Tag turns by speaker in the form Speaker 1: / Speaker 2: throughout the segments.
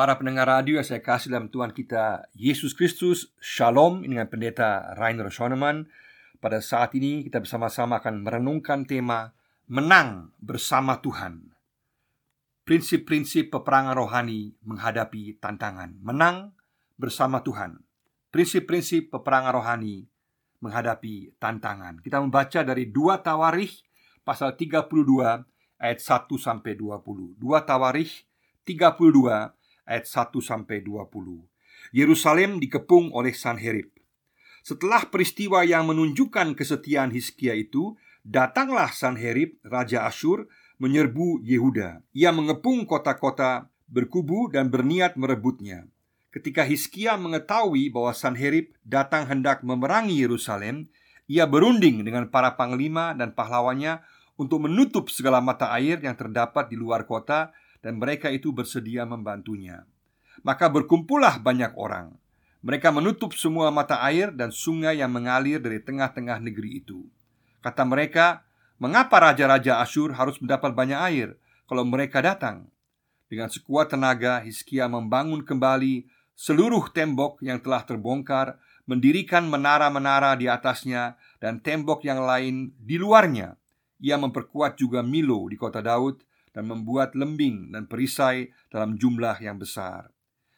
Speaker 1: Para pendengar radio yang saya kasih dalam Tuhan kita Yesus Kristus. Shalom dengan pendeta Rainer Schoenemann. Pada saat ini kita bersama-sama akan merenungkan tema Menang bersama Tuhan. Prinsip-prinsip peperangan rohani menghadapi tantangan. Menang bersama Tuhan. Prinsip-prinsip peperangan rohani menghadapi tantangan. Kita membaca dari 2 Tawarikh pasal 32 ayat 1 sampai 20 2 Tawarikh 32 ayat 1 sampai 20. Yerusalem dikepung oleh Sanherib. Setelah peristiwa yang menunjukkan kesetiaan Hizkia itu, datanglah Sanherib, raja Asyur, menyerbu Yehuda. Ia mengepung kota-kota, berkubu dan berniat merebutnya. Ketika Hizkia mengetahui bahwa Sanherib datang hendak memerangi Yerusalem, ia berunding dengan para panglima dan pahlawannya untuk menutup segala mata air yang terdapat di luar kota dan mereka itu bersedia membantunya. Maka berkumpullah banyak orang. Mereka menutup semua mata air dan sungai yang mengalir dari tengah-tengah negeri itu. Kata mereka, "Mengapa raja-raja Asyur harus mendapat banyak air kalau mereka datang?" Dengan sekuat tenaga, Hizkia membangun kembali seluruh tembok yang telah terbongkar, mendirikan menara-menara di atasnya dan tembok yang lain di luarnya. Ia memperkuat juga Milo di kota Daud dan membuat lembing dan perisai dalam jumlah yang besar.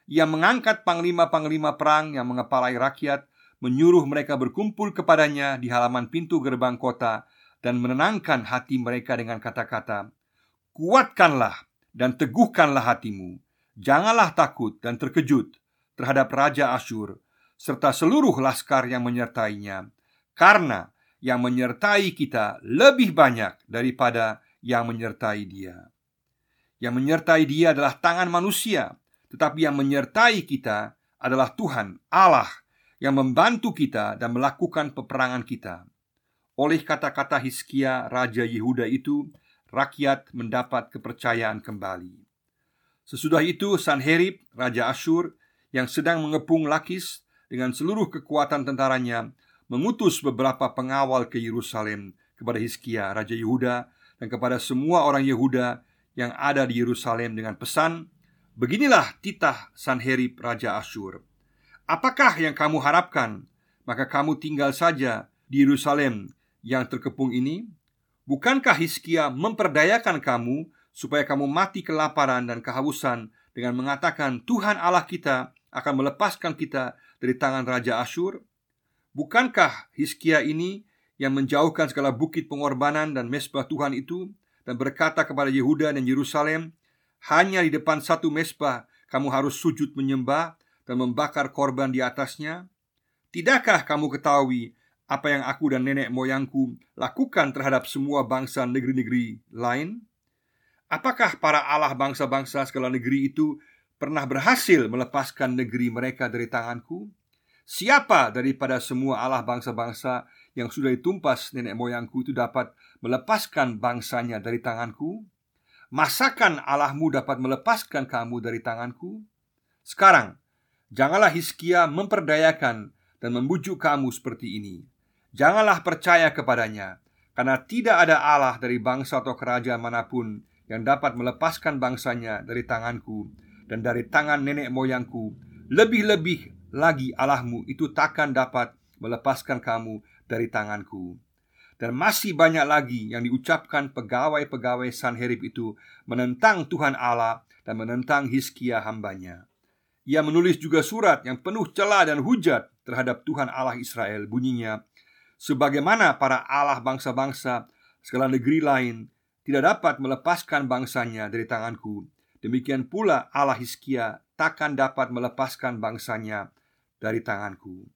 Speaker 1: Ia mengangkat panglima-panglima perang yang mengepalai rakyat, menyuruh mereka berkumpul kepadanya di halaman pintu gerbang kota dan menenangkan hati mereka dengan kata-kata, "Kuatkanlah dan teguhkanlah hatimu, janganlah takut dan terkejut terhadap raja Asyur serta seluruh laskar yang menyertainya, karena yang menyertai kita lebih banyak daripada yang menyertai dia. Yang menyertai dia adalah tangan manusia, tetapi yang menyertai kita adalah Tuhan Allah yang membantu kita dan melakukan peperangan kita. Oleh kata-kata Hizkia, raja Yehuda itu, rakyat mendapat kepercayaan kembali. Sesudah itu, Sanherib, raja Asyur, yang sedang mengepung Lakis dengan seluruh kekuatan tentaranya, mengutus beberapa pengawal ke Yerusalem kepada Hizkia, raja Yehuda, dan kepada semua orang Yehuda yang ada di Yerusalem dengan pesan, "Beginilah titah Sanherib raja Asyur. Apakah yang kamu harapkan? Maka kamu tinggal saja di Yerusalem yang terkepung ini. Bukankah Hizkia memperdayakan kamu supaya kamu mati kelaparan dan kehausan dengan mengatakan Tuhan Allah kita akan melepaskan kita dari tangan raja Asyur? Bukankah Hizkia ini yang menjauhkan segala bukit pengorbanan dan mesbah Tuhan itu dan berkata kepada Yehuda dan Yerusalem, "Hanya di depan satu mesbah kamu harus sujud menyembah dan membakar korban di atasnya." Tidakkah kamu ketahui apa yang aku dan nenek moyangku lakukan terhadap semua bangsa negeri-negeri lain? Apakah para Allah bangsa-bangsa segala negeri itu pernah berhasil melepaskan negeri mereka dari tanganku? Siapa daripada semua Allah bangsa-bangsa yang sudah ditumpas nenek moyangku itu dapat melepaskan bangsanya dari tanganku? Masakan Allahmu dapat melepaskan kamu dari tanganku? Sekarang, janganlah Hizkia memperdayakan dan membujuk kamu seperti ini. Janganlah percaya kepadanya, karena tidak ada Allah dari bangsa atau kerajaan mana pun yang dapat melepaskan bangsanya dari tanganku dan dari tangan nenek moyangku, lebih-lebih lagi Allahmu itu takkan dapat melepaskan kamu dari tanganku. Dan masih banyak lagi yang diucapkan pegawai-pegawai Sanherib itu menentang Tuhan Allah dan menentang Hizkia hambanya. Ia menulis juga surat yang penuh celah dan hujat terhadap Tuhan Allah Israel bunyinya Sebagaimana para Allah bangsa-bangsa segala negeri lain tidak dapat melepaskan bangsanya dari tanganku Demikian pula Allah Hizkia takkan dapat melepaskan bangsanya dari tanganku.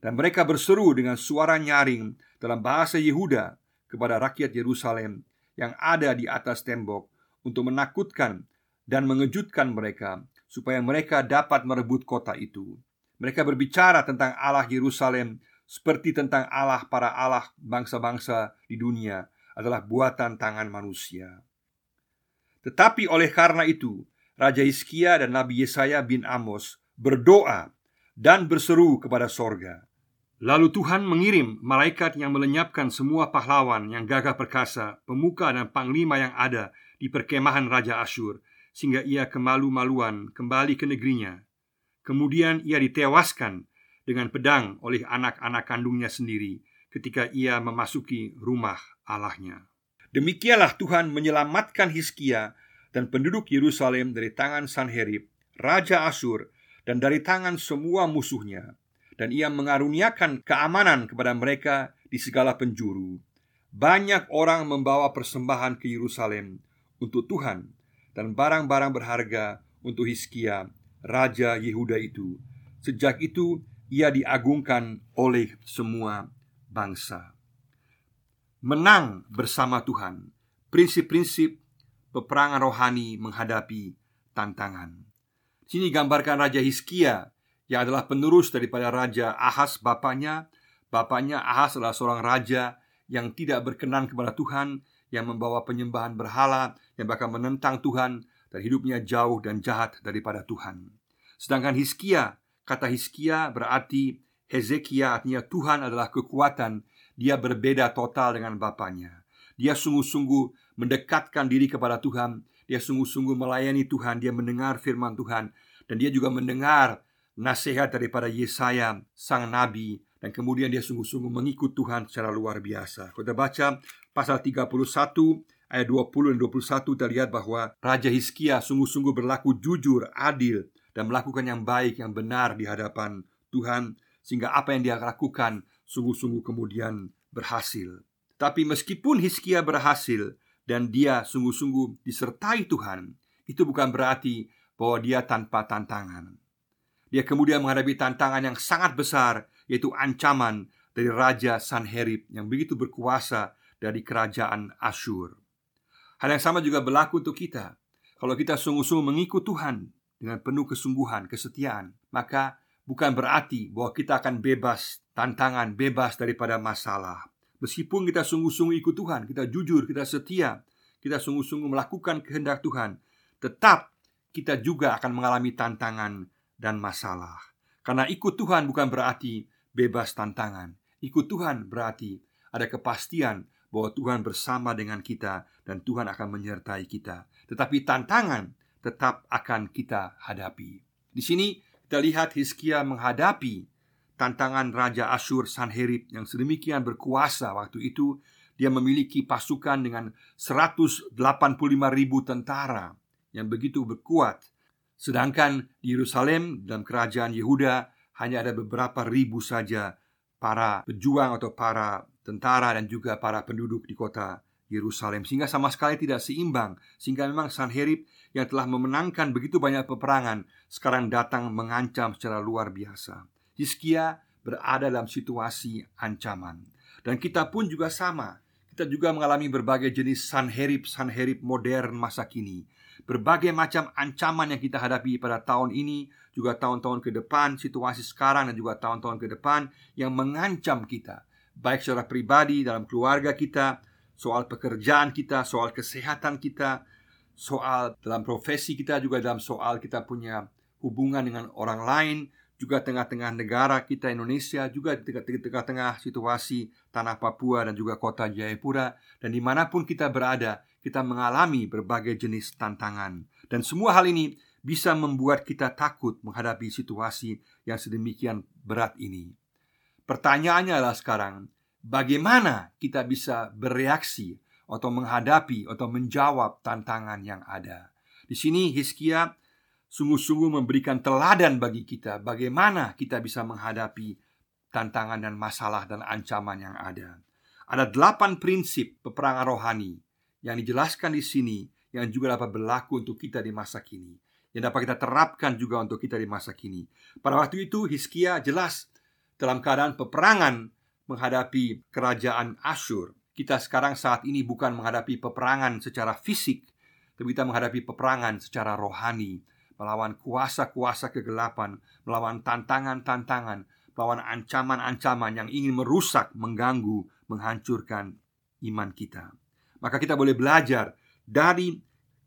Speaker 1: Dan mereka berseru dengan suara nyaring dalam bahasa Yehuda kepada rakyat Yerusalem yang ada di atas tembok untuk menakutkan dan mengejutkan mereka supaya mereka dapat merebut kota itu. Mereka berbicara tentang Allah Yerusalem seperti tentang Allah para Allah bangsa-bangsa di dunia adalah buatan tangan manusia. Tetapi oleh karena itu, Raja Hizkia dan Nabi Yesaya bin Amos berdoa dan berseru kepada sorga. Lalu Tuhan mengirim malaikat yang melenyapkan semua pahlawan yang gagah perkasa, pemuka dan panglima yang ada di perkemahan Raja Asyur, sehingga ia kemalu-maluan kembali ke negerinya. Kemudian ia ditewaskan dengan pedang oleh anak-anak kandungnya sendiri ketika ia memasuki rumah Allahnya. Demikianlah Tuhan menyelamatkan Hizkia dan penduduk Yerusalem dari tangan Sanherib, raja Asyur, dan dari tangan semua musuhnya. Dan ia mengaruniakan keamanan kepada mereka di segala penjuru. Banyak orang membawa persembahan ke Yerusalem untuk Tuhan dan barang-barang berharga untuk Hizkia, raja Yehuda itu. Sejak itu ia diagungkan oleh semua bangsa. Menang bersama Tuhan, prinsip-prinsip peperangan rohani menghadapi tantangan. Sini gambarkan Raja Hizkia yang adalah penerus daripada Raja Ahas bapaknya. Bapaknya Ahas adalah seorang raja yang tidak berkenan kepada Tuhan yang membawa penyembahan berhala yang bahkan menentang Tuhan dan hidupnya jauh dan jahat daripada Tuhan. Sedangkan Hizkia, kata Hizkia berarti Hezekia artinya Tuhan adalah kekuatan. Dia berbeda total dengan bapaknya. Dia sungguh-sungguh mendekatkan diri kepada Tuhan. Dia sungguh-sungguh melayani Tuhan. Dia mendengar firman Tuhan dan dia juga mendengar nasihat daripada Yesaya sang nabi dan kemudian dia sungguh-sungguh mengikut Tuhan secara luar biasa. Kita baca pasal 31 ayat 20 dan 21 kita lihat bahwa Raja Hizkia sungguh-sungguh berlaku jujur, adil dan melakukan yang baik, yang benar di hadapan Tuhan sehingga apa yang dia lakukan sungguh-sungguh kemudian berhasil. Tapi meskipun Hizkia berhasil dan dia sungguh-sungguh disertai Tuhan, itu bukan berarti bahwa dia tanpa tantangan. Dia kemudian menghadapi tantangan yang sangat besar Yaitu ancaman dari Raja Sanherib yang begitu berkuasa dari kerajaan Asyur. Hal yang sama juga berlaku untuk kita. Kalau kita sungguh-sungguh mengikut Tuhan Dengan penuh kesungguhan, kesetiaan Maka bukan berarti bahwa kita akan bebas Tantangan, bebas daripada masalah. Meskipun kita sungguh-sungguh ikut Tuhan Kita jujur, kita setia Kita sungguh-sungguh melakukan kehendak Tuhan Tetap kita juga akan mengalami tantangan dan masalah. Karena ikut Tuhan bukan berarti bebas tantangan. Ikut Tuhan berarti ada kepastian bahwa Tuhan bersama dengan kita dan Tuhan akan menyertai kita. Tetapi tantangan tetap akan kita hadapi. Di sini kita lihat Hizkia menghadapi tantangan Raja Asyur Sanherib yang sedemikian berkuasa waktu itu. Dia memiliki pasukan dengan 185 ribu tentara yang begitu berkuat Sedangkan di Yerusalem dalam kerajaan Yehuda hanya ada beberapa ribu saja para pejuang atau para tentara dan juga para penduduk di kota Yerusalem sehingga sama sekali tidak seimbang sehingga memang Sanherib yang telah memenangkan begitu banyak peperangan sekarang datang mengancam secara luar biasa. Hizkia berada dalam situasi ancaman dan kita pun juga sama. Kita juga mengalami berbagai jenis Sanherib-Sanherib modern masa kini berbagai macam ancaman yang kita hadapi pada tahun ini, juga tahun-tahun ke depan, situasi sekarang dan juga tahun-tahun ke depan yang mengancam kita, baik secara pribadi dalam keluarga kita, soal pekerjaan kita, soal kesehatan kita, soal dalam profesi kita, juga dalam soal kita punya hubungan dengan orang lain, juga tengah-tengah negara kita Indonesia, juga di tengah-tengah situasi tanah Papua dan juga kota Jayapura, dan di mana pun kita berada, kita mengalami berbagai jenis tantangan, dan semua hal ini bisa membuat kita takut menghadapi situasi yang sedemikian berat ini. Pertanyaannya adalah sekarang, bagaimana kita bisa bereaksi atau menghadapi atau menjawab tantangan yang ada? Di sini Hizkia sungguh-sungguh memberikan teladan bagi kita bagaimana kita bisa menghadapi tantangan dan masalah dan ancaman yang ada. Ada delapan prinsip peperangan rohani yang dijelaskan di sini yang juga dapat berlaku untuk kita di masa kini yang dapat kita terapkan juga untuk kita di masa kini. Pada waktu itu Hizkia jelas dalam keadaan peperangan menghadapi kerajaan Asyur. Kita sekarang saat ini bukan menghadapi peperangan secara fisik, tapi kita menghadapi peperangan secara rohani, melawan kuasa-kuasa kegelapan, melawan tantangan-tantangan, melawan ancaman-ancaman yang ingin merusak, mengganggu, menghancurkan iman kita. Maka kita boleh belajar dari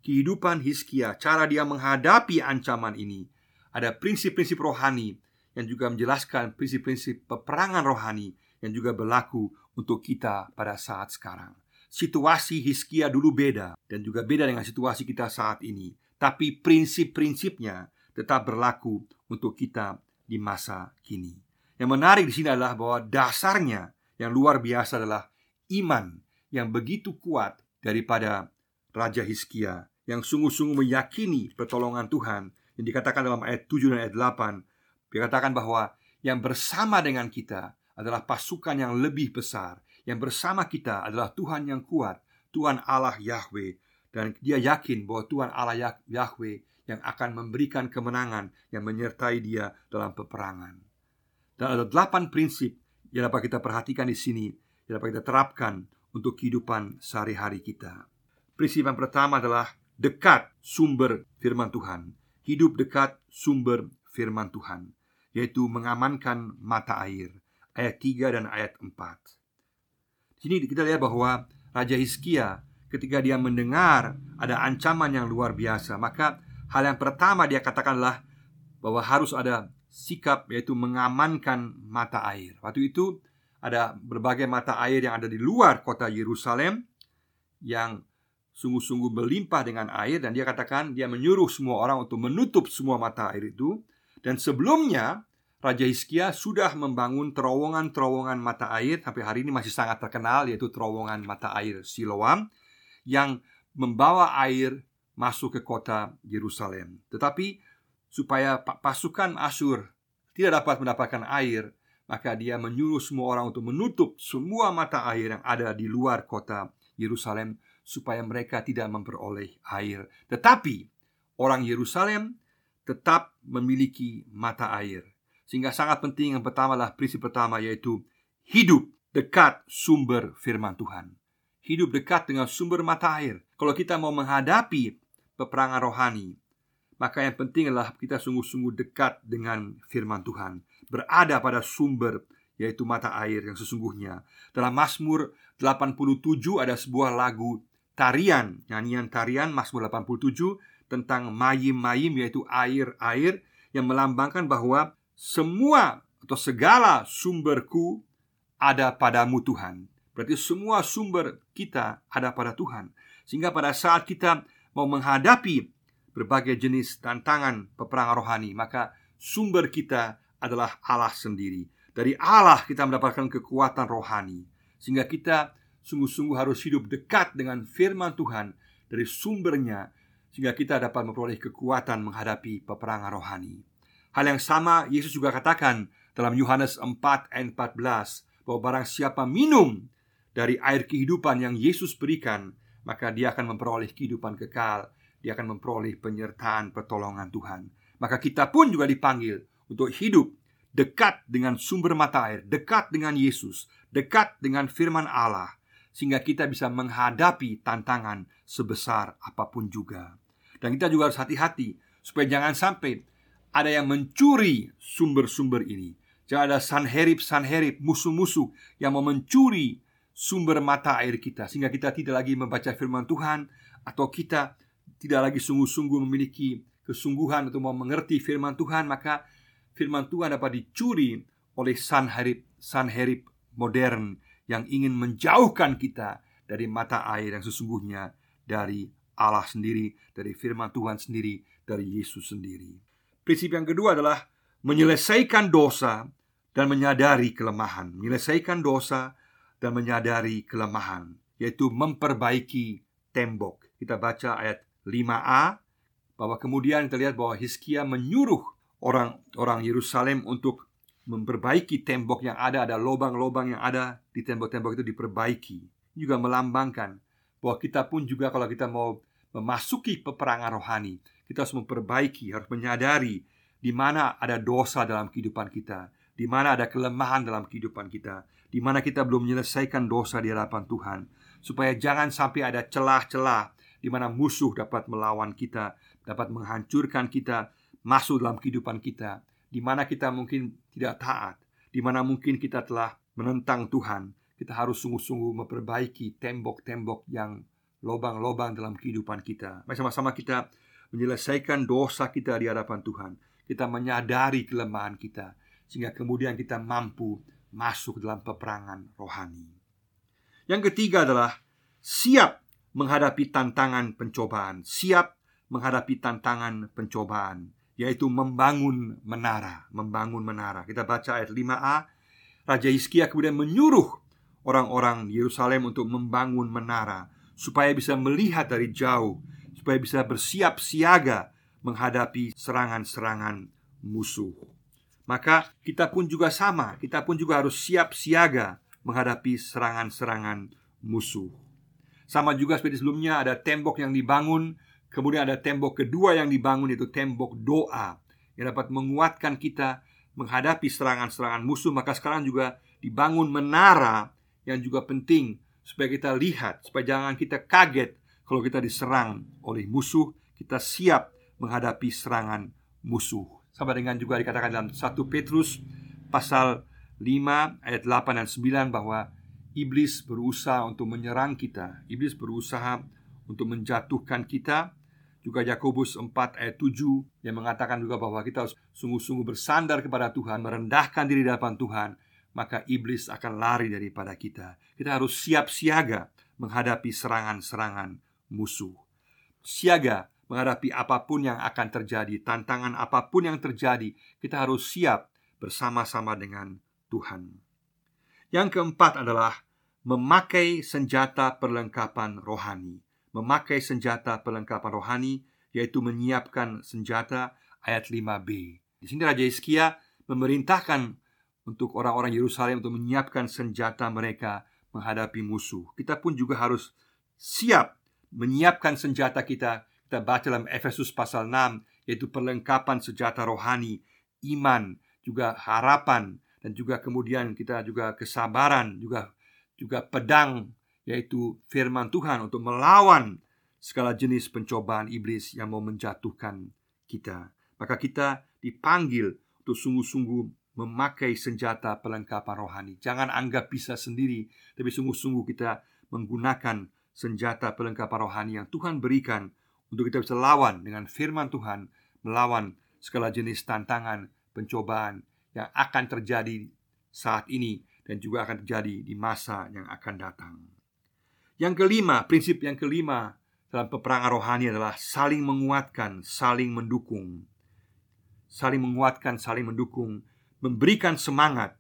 Speaker 1: kehidupan Hizkia, cara dia menghadapi ancaman ini. Ada prinsip-prinsip rohani yang juga menjelaskan prinsip-prinsip peperangan rohani yang juga berlaku untuk kita pada saat sekarang. Situasi Hizkia dulu beda dan juga beda dengan situasi kita saat ini. tapi prinsip-prinsipnya tetap berlaku untuk kita di masa kini. Yang menarik di sini adalah bahwa dasarnya yang luar biasa adalah iman yang begitu kuat daripada Raja Hizkia yang sungguh-sungguh meyakini pertolongan Tuhan. Yang dikatakan dalam ayat 7 dan ayat 8 dikatakan bahwa yang bersama dengan kita adalah pasukan yang lebih besar. Yang bersama kita adalah Tuhan yang kuat Tuhan Allah Yahweh. Dan dia yakin bahwa Tuhan Allah Yahweh yang akan memberikan kemenangan yang menyertai dia dalam peperangan. Dan ada delapan prinsip yang dapat kita perhatikan di sini yang dapat kita terapkan untuk kehidupan sehari-hari kita. Prinsip yang pertama adalah dekat sumber firman Tuhan. Hidup dekat sumber firman Tuhan, yaitu mengamankan mata air. Ayat 3 dan ayat 4. Di sini kita lihat bahwa Raja Hizkia ketika dia mendengar ada ancaman yang luar biasa, maka hal yang pertama dia katakanlah bahwa harus ada sikap yaitu mengamankan mata air. Waktu itu ada berbagai mata air yang ada di luar kota Yerusalem yang sungguh-sungguh berlimpah dengan air dan dia katakan dia menyuruh semua orang untuk menutup semua mata air itu dan sebelumnya Raja Hizkia sudah membangun terowongan-terowongan mata air sampai hari ini masih sangat terkenal yaitu terowongan mata air Siloam yang membawa air masuk ke kota Yerusalem. Tetapi supaya pasukan Asyur tidak dapat mendapatkan air, maka dia menyuruh semua orang untuk menutup semua mata air yang ada di luar kota Yerusalem supaya mereka tidak memperoleh air. Tetapi orang Yerusalem tetap memiliki mata air. Sehingga sangat penting yang pertama adalah prinsip pertama yaitu hidup dekat sumber firman Tuhan. Hidup dekat dengan sumber mata air. Kalau kita mau menghadapi peperangan rohani, maka yang penting adalah kita sungguh-sungguh dekat dengan firman Tuhan, berada pada sumber yaitu mata air yang sesungguhnya. Dalam Mazmur 87 ada sebuah lagu tarian, nyanyian tarian Mazmur 87 tentang mayim-mayim yaitu air-air yang melambangkan bahwa semua atau segala sumberku ada padamu Tuhan. Berarti semua sumber kita ada pada Tuhan. Sehingga pada saat kita mau menghadapi berbagai jenis tantangan peperangan rohani, maka sumber kita adalah Allah sendiri. Dari Allah kita mendapatkan kekuatan rohani. Sehingga kita sungguh-sungguh harus hidup dekat dengan firman Tuhan dari sumbernya sehingga kita dapat memperoleh kekuatan menghadapi peperangan rohani. Hal yang sama Yesus juga katakan dalam Yohanes 4 ayat 14 bahwa barang siapa minum dari air kehidupan yang Yesus berikan, maka dia akan memperoleh kehidupan kekal, dia akan memperoleh penyertaan pertolongan Tuhan. Maka kita pun juga dipanggil untuk hidup dekat dengan sumber mata air, dekat dengan Yesus, dekat dengan firman Allah, sehingga kita bisa menghadapi tantangan sebesar apa pun juga. Dan kita juga harus hati-hati supaya jangan sampai ada yang mencuri sumber-sumber ini. Jangan ada sanherib-sanherib, musuh-musuh yang mau mencuri sumber mata air kita sehingga kita tidak lagi membaca firman Tuhan atau kita tidak lagi sungguh-sungguh memiliki kesungguhan untuk mau mengerti firman Tuhan, maka firman Tuhan dapat dicuri oleh sanherib-sanherib modern yang ingin menjauhkan kita dari mata air yang sesungguhnya dari Allah sendiri, dari firman Tuhan sendiri, dari Yesus sendiri. Prinsip yang kedua adalah menyelesaikan dosa dan menyadari kelemahan. Menyelesaikan dosa dan menyadari kelemahan, yaitu memperbaiki tembok. Kita baca ayat 5a bahwa kemudian kita lihat bahwa Hizkia menyuruh orang-orang Yerusalem untuk memperbaiki tembok yang ada, ada lubang-lubang yang ada di tembok-tembok itu diperbaiki. Ini juga melambangkan bahwa kita pun juga kalau kita mau memasuki peperangan rohani, kita harus memperbaiki, harus menyadari di mana ada dosa dalam kehidupan kita, di mana ada kelemahan dalam kehidupan kita, di mana kita belum menyelesaikan dosa di hadapan Tuhan, supaya jangan sampai ada celah-celah di mana musuh dapat melawan kita, dapat menghancurkan kita, masuk dalam kehidupan kita, di mana kita mungkin tidak taat, di mana mungkin kita telah menentang Tuhan. Kita harus sungguh-sungguh memperbaiki tembok-tembok yang lobang-lobang dalam kehidupan kita. Mari sama-sama kita menyelesaikan dosa kita di hadapan Tuhan. Kita menyadari kelemahan kita sehingga kemudian kita mampu masuk dalam peperangan rohani. Yang ketiga adalah siap menghadapi tantangan pencobaan, siap menghadapi tantangan pencobaan yaitu membangun menara, membangun menara. Kita baca ayat 5a. Raja Hizkia kemudian menyuruh orang-orang Yerusalem untuk membangun menara supaya bisa melihat dari jauh, supaya bisa bersiap siaga menghadapi serangan-serangan musuh. Maka kita pun juga sama, kita pun juga harus siap siaga menghadapi serangan-serangan musuh. Sama juga seperti sebelumnya ada tembok yang dibangun Kemudian ada tembok kedua yang dibangun itu tembok doa yang dapat menguatkan kita menghadapi serangan-serangan musuh. Maka sekarang juga dibangun menara yang juga penting supaya kita lihat, supaya jangan kita kaget kalau kita diserang oleh musuh, kita siap menghadapi serangan musuh. Sama dengan juga dikatakan dalam 1 Petrus pasal 5 ayat 8 dan 9 bahwa iblis berusaha untuk menyerang kita. Iblis berusaha untuk menjatuhkan kita juga Yakobus 4 ayat 7 yang mengatakan juga bahwa kita harus sungguh-sungguh bersandar kepada Tuhan, merendahkan diri di hadapan Tuhan, maka iblis akan lari daripada kita. Kita harus siap siaga menghadapi serangan-serangan musuh. Siaga menghadapi apa pun yang akan terjadi, tantangan apa pun yang terjadi, kita harus siap bersama-sama dengan Tuhan. Yang keempat adalah memakai senjata perlengkapan rohani memakai senjata perlengkapan rohani yaitu menyiapkan senjata ayat 5b. Di sini Raja Hizkia memerintahkan untuk orang-orang Yerusalem untuk menyiapkan senjata mereka menghadapi musuh. Kita pun juga harus siap menyiapkan senjata kita. Kita baca dalam Efesus pasal 6 yaitu perlengkapan senjata rohani, iman, juga harapan dan juga kemudian kita juga kesabaran, juga juga pedang yaitu firman Tuhan untuk melawan segala jenis pencobaan iblis yang mau menjatuhkan kita. Maka kita dipanggil untuk sungguh-sungguh memakai senjata perlengkapan rohani. Jangan anggap bisa sendiri, tapi sungguh-sungguh kita menggunakan senjata perlengkapan rohani yang Tuhan berikan untuk kita bisa lawan dengan firman Tuhan, melawan segala jenis tantangan, pencobaan yang akan terjadi saat ini dan juga akan terjadi di masa yang akan datang. Yang kelima, prinsip yang kelima dalam peperangan rohani adalah saling menguatkan, saling mendukung. Saling menguatkan, saling mendukung, memberikan semangat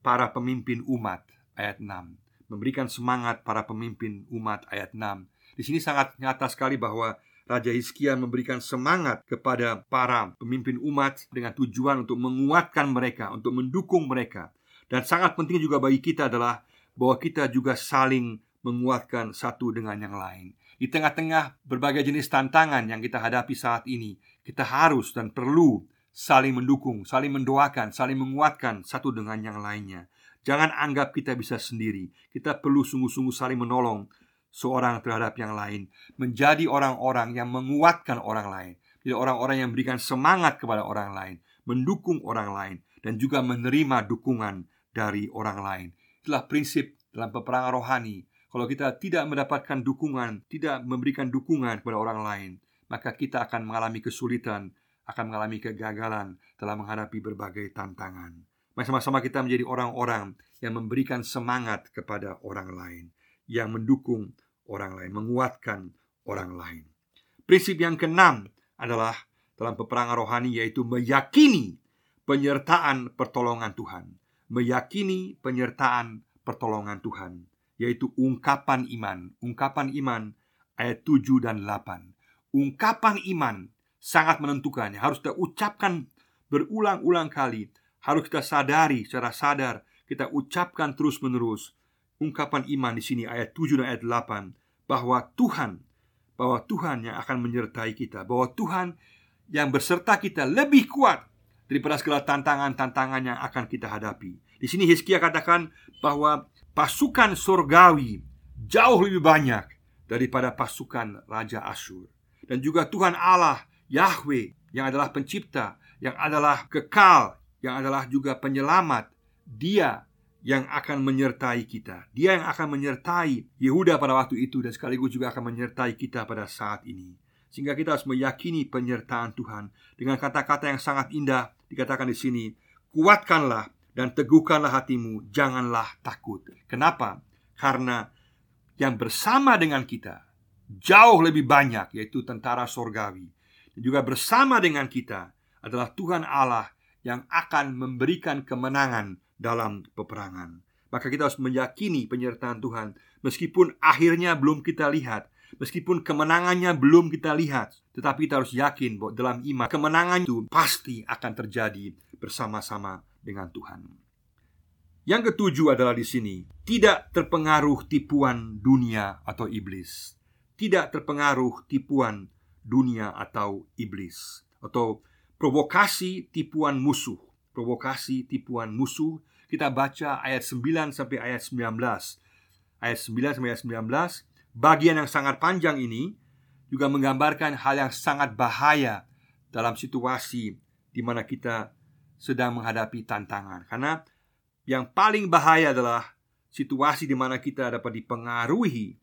Speaker 1: para pemimpin umat ayat 6. Memberikan semangat para pemimpin umat ayat 6. Di sini sangat nyata sekali bahwa Raja Hizkia memberikan semangat kepada para pemimpin umat dengan tujuan untuk menguatkan mereka, untuk mendukung mereka. Dan sangat penting juga bagi kita adalah bahwa kita juga saling menguatkan satu dengan yang lain. Di tengah-tengah berbagai jenis tantangan yang kita hadapi saat ini, kita harus dan perlu saling mendukung, saling mendoakan, saling menguatkan satu dengan yang lainnya. Jangan anggap kita bisa sendiri. Kita perlu sungguh-sungguh saling menolong seorang terhadap yang lain, menjadi orang-orang yang menguatkan orang lain, jadi orang-orang yang memberikan semangat kepada orang lain, mendukung orang lain, dan juga menerima dukungan dari orang lain. Itulah prinsip dalam peperangan rohani kalau kita tidak mendapatkan dukungan, tidak memberikan dukungan kepada orang lain, maka kita akan mengalami kesulitan, akan mengalami kegagalan dalam menghadapi berbagai tantangan. Mari sama-sama kita menjadi orang-orang yang memberikan semangat kepada orang lain, yang mendukung orang lain, menguatkan orang lain. Prinsip yang keenam adalah dalam peperangan rohani yaitu meyakini penyertaan pertolongan Tuhan. Meyakini penyertaan pertolongan Tuhan yaitu ungkapan iman. Ungkapan iman ayat 7 dan 8. Ungkapan iman sangat menentukan, harus kita ucapkan berulang-ulang kali, harus kita sadari secara sadar, kita ucapkan terus-menerus. Ungkapan iman di sini ayat 7 dan ayat 8 bahwa Tuhan bahwa Tuhan yang akan menyertai kita, bahwa Tuhan yang berserta kita lebih kuat daripada segala tantangan-tantangan yang akan kita hadapi. Di sini Hizkia katakan bahwa pasukan surgawi jauh lebih banyak daripada pasukan Raja Asyur. Dan juga Tuhan Allah, Yahweh, yang adalah pencipta, yang adalah kekal, yang adalah juga penyelamat. Dia yang akan menyertai kita. Dia yang akan menyertai Yehuda pada waktu itu dan sekaligus juga akan menyertai kita pada saat ini. Sehingga kita harus meyakini penyertaan Tuhan dengan kata-kata yang sangat indah dikatakan di sini, kuatkanlah dan teguhkanlah hatimu, janganlah takut. Kenapa? Karena yang bersama dengan kita, jauh lebih banyak yaitu tentara sorgawi dan juga bersama dengan kita adalah Tuhan Allah yang akan memberikan kemenangan dalam peperangan. Maka kita harus meyakini penyertaan Tuhan Meskipun akhirnya belum kita lihat Meskipun kemenangannya belum kita lihat Tetapi kita harus yakin bahwa dalam iman Kemenangan itu pasti akan terjadi bersama-sama dengan Tuhan. Yang ketujuh adalah di sini Tidak terpengaruh tipuan dunia atau iblis. Tidak terpengaruh tipuan dunia atau iblis. Atau provokasi tipuan musuh. Provokasi tipuan musuh kita baca ayat 9 sampai ayat 19 Ayat 9 sampai ayat 19 Bagian yang sangat panjang ini Juga menggambarkan hal yang sangat bahaya Dalam situasi di mana kita sedang menghadapi tantangan. Karena yang paling bahaya adalah Situasi di mana kita dapat dipengaruhi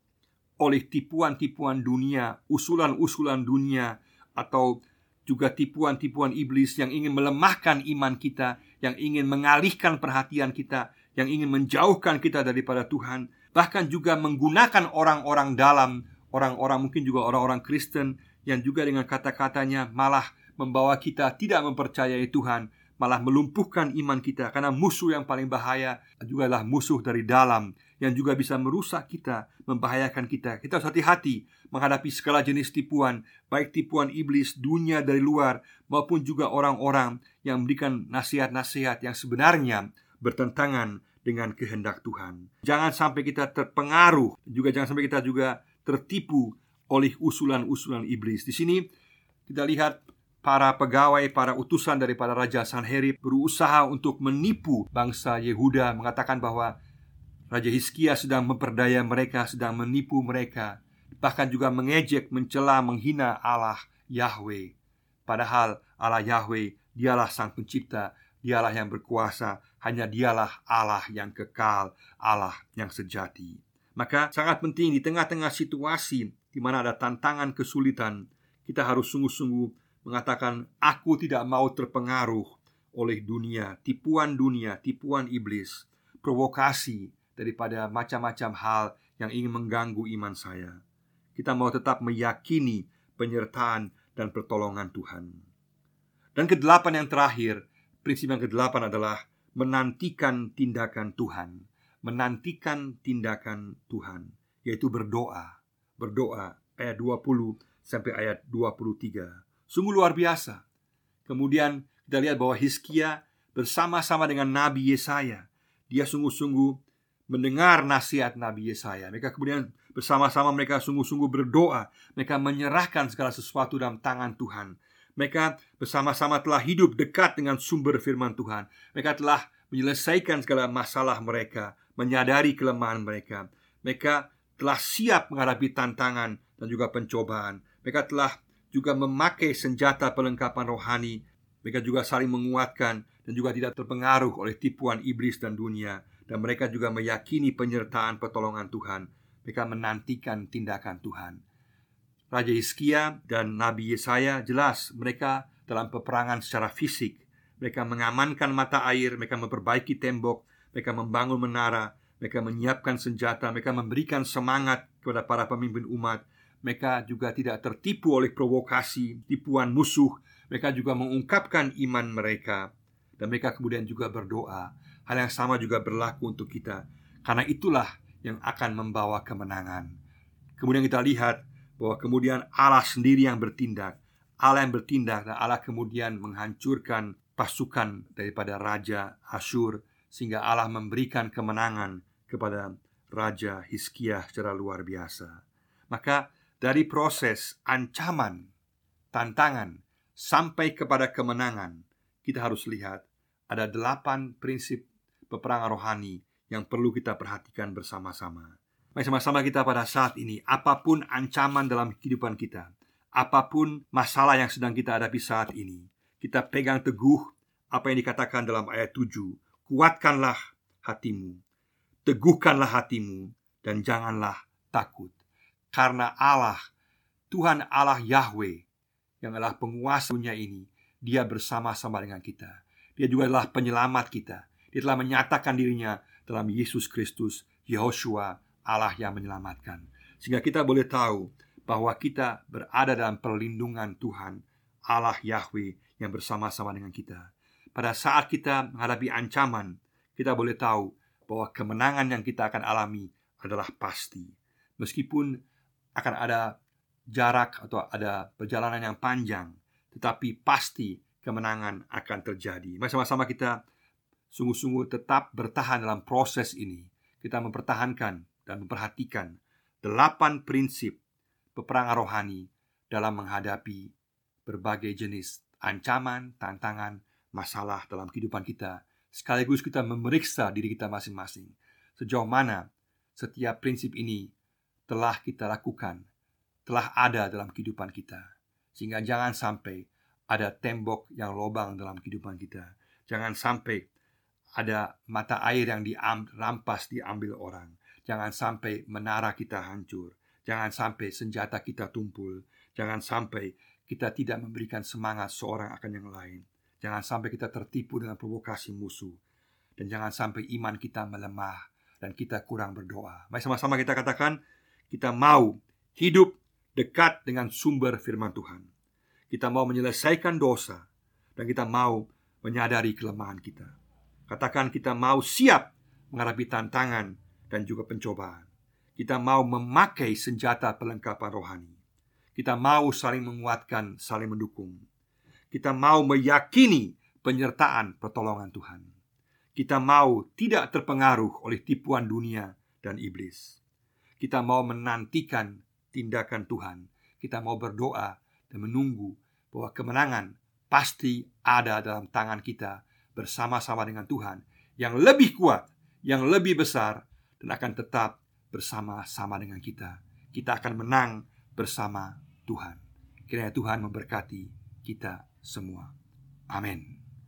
Speaker 1: Oleh tipuan-tipuan dunia Usulan-usulan dunia Atau juga tipuan-tipuan iblis yang ingin melemahkan iman kita, yang ingin mengalihkan perhatian kita, yang ingin menjauhkan kita daripada Tuhan, bahkan juga menggunakan orang-orang dalam, orang-orang mungkin juga orang-orang Kristen yang juga dengan kata-katanya malah membawa kita tidak mempercayai Tuhan, malah melumpuhkan iman kita karena musuh yang paling bahaya juga adalah musuh dari dalam yang juga bisa merusak kita, membahayakan kita. Kita harus hati-hati menghadapi segala jenis tipuan, baik tipuan iblis, dunia dari luar, maupun juga orang-orang yang memberikan nasihat-nasihat yang sebenarnya bertentangan dengan kehendak Tuhan. Jangan sampai kita terpengaruh, juga jangan sampai kita juga tertipu oleh usulan-usulan iblis. Di sini kita lihat para pegawai, para utusan daripada Raja Sanherib berusaha untuk menipu bangsa Yehuda, mengatakan bahwa Raja Hizkia sedang memperdaya mereka, sedang menipu mereka, bahkan juga mengejek, mencela, menghina Allah Yahweh. Padahal Allah Yahweh dialah sang pencipta, dialah yang berkuasa, hanya dialah Allah yang kekal, Allah yang sejati. Maka sangat penting di tengah-tengah situasi di mana ada tantangan kesulitan, kita harus sungguh-sungguh mengatakan aku tidak mau terpengaruh oleh dunia, tipuan dunia, tipuan iblis, provokasi, daripada macam-macam hal yang ingin mengganggu iman saya. Kita mau tetap meyakini penyertaan dan pertolongan Tuhan. Dan kedelapan yang terakhir, prinsip yang kedelapan adalah menantikan tindakan Tuhan. Menantikan tindakan Tuhan, yaitu berdoa. Berdoa ayat 20 sampai ayat 23. Sungguh luar biasa. Kemudian kita lihat bahwa Hizkia bersama-sama dengan Nabi Yesaya, dia sungguh-sungguh mendengar nasihat Nabi Yesaya. Mereka kemudian bersama-sama mereka sungguh-sungguh berdoa. Mereka menyerahkan segala sesuatu dalam tangan Tuhan. Mereka bersama-sama telah hidup dekat dengan sumber firman Tuhan. Mereka telah menyelesaikan segala masalah mereka, menyadari kelemahan mereka. Mereka telah siap menghadapi tantangan dan juga pencobaan. Mereka telah juga memakai senjata perlengkapan rohani. Mereka juga saling menguatkan dan juga tidak terpengaruh oleh tipuan iblis dan dunia dan mereka juga meyakini penyertaan pertolongan Tuhan. Mereka menantikan tindakan Tuhan. Raja Hizkia dan Nabi Yesaya jelas mereka dalam peperangan secara fisik. Mereka mengamankan mata air, mereka memperbaiki tembok, mereka membangun menara, mereka menyiapkan senjata, mereka memberikan semangat kepada para pemimpin umat. Mereka juga tidak tertipu oleh provokasi, tipuan musuh. Mereka juga mengungkapkan iman mereka, dan mereka kemudian juga berdoa. Hal yang sama juga berlaku untuk kita. Karena itulah yang akan membawa kemenangan. Kemudian kita lihat bahwa kemudian Allah sendiri yang bertindak. Allah yang bertindak dan Allah kemudian menghancurkan pasukan daripada Raja Asyur Sehingga Allah memberikan kemenangan kepada Raja Hizkiah secara luar biasa. Maka dari proses ancaman, tantangan, sampai kepada kemenangan Kita harus lihat ada delapan prinsip peperangan rohani yang perlu kita perhatikan bersama-sama. Mari sama-sama kita pada saat ini, apa pun ancaman dalam kehidupan kita, apa pun masalah yang sedang kita hadapi saat ini, kita pegang teguh apa yang dikatakan dalam ayat 7. Kuatkanlah hatimu, teguhkanlah hatimu, dan janganlah takut. Karena Allah, Tuhan Allah Yahweh, yang adalah penguasa dunia ini, dia bersama-sama dengan kita. Dia juga adalah penyelamat kita. Dia telah menyatakan dirinya dalam Yesus Kristus, Yehoshua, Allah yang menyelamatkan. Sehingga kita boleh tahu bahwa kita berada dalam perlindungan Tuhan Allah Yahweh yang bersama-sama dengan kita. Pada saat kita menghadapi ancaman, kita boleh tahu bahwa kemenangan yang kita akan alami adalah pasti. Meskipun akan ada jarak atau ada perjalanan yang panjang, tetapi pasti kemenangan akan terjadi. Mari sama-sama kita sungguh-sungguh tetap bertahan dalam proses ini. Kita mempertahankan dan memperhatikan delapan prinsip peperangan rohani dalam menghadapi berbagai jenis ancaman, tantangan, masalah dalam kehidupan kita. Sekaligus kita memeriksa diri kita masing-masing. Sejauh mana setiap prinsip ini telah kita lakukan, telah ada dalam kehidupan kita. Sehingga jangan sampai ada tembok yang lobang dalam kehidupan kita. Jangan sampai ada mata air yang dirampas diambil orang. Jangan sampai menara kita hancur. Jangan sampai senjata kita tumpul. Jangan sampai kita tidak memberikan semangat seorang akan yang lain. Jangan sampai kita tertipu dengan provokasi musuh. Dan jangan sampai iman kita melemah dan kita kurang berdoa. Mari sama-sama kita katakan, kita mau hidup dekat dengan sumber firman Tuhan. Kita mau menyelesaikan dosa dan kita mau menyadari kelemahan kita. Katakan kita mau siap menghadapi tantangan dan juga pencobaan. Kita mau memakai senjata pelengkapan rohani. Kita mau saling menguatkan, saling mendukung. Kita mau meyakini penyertaan pertolongan Tuhan. Kita mau tidak terpengaruh oleh tipuan dunia dan iblis. Kita mau menantikan tindakan Tuhan. Kita mau berdoa dan menunggu bahwa kemenangan pasti ada dalam tangan kita bersama-sama dengan Tuhan yang lebih kuat, yang lebih besar, dan akan tetap bersama-sama dengan kita. Kita akan menang bersama Tuhan. Kiranya Tuhan memberkati kita semua. Amin.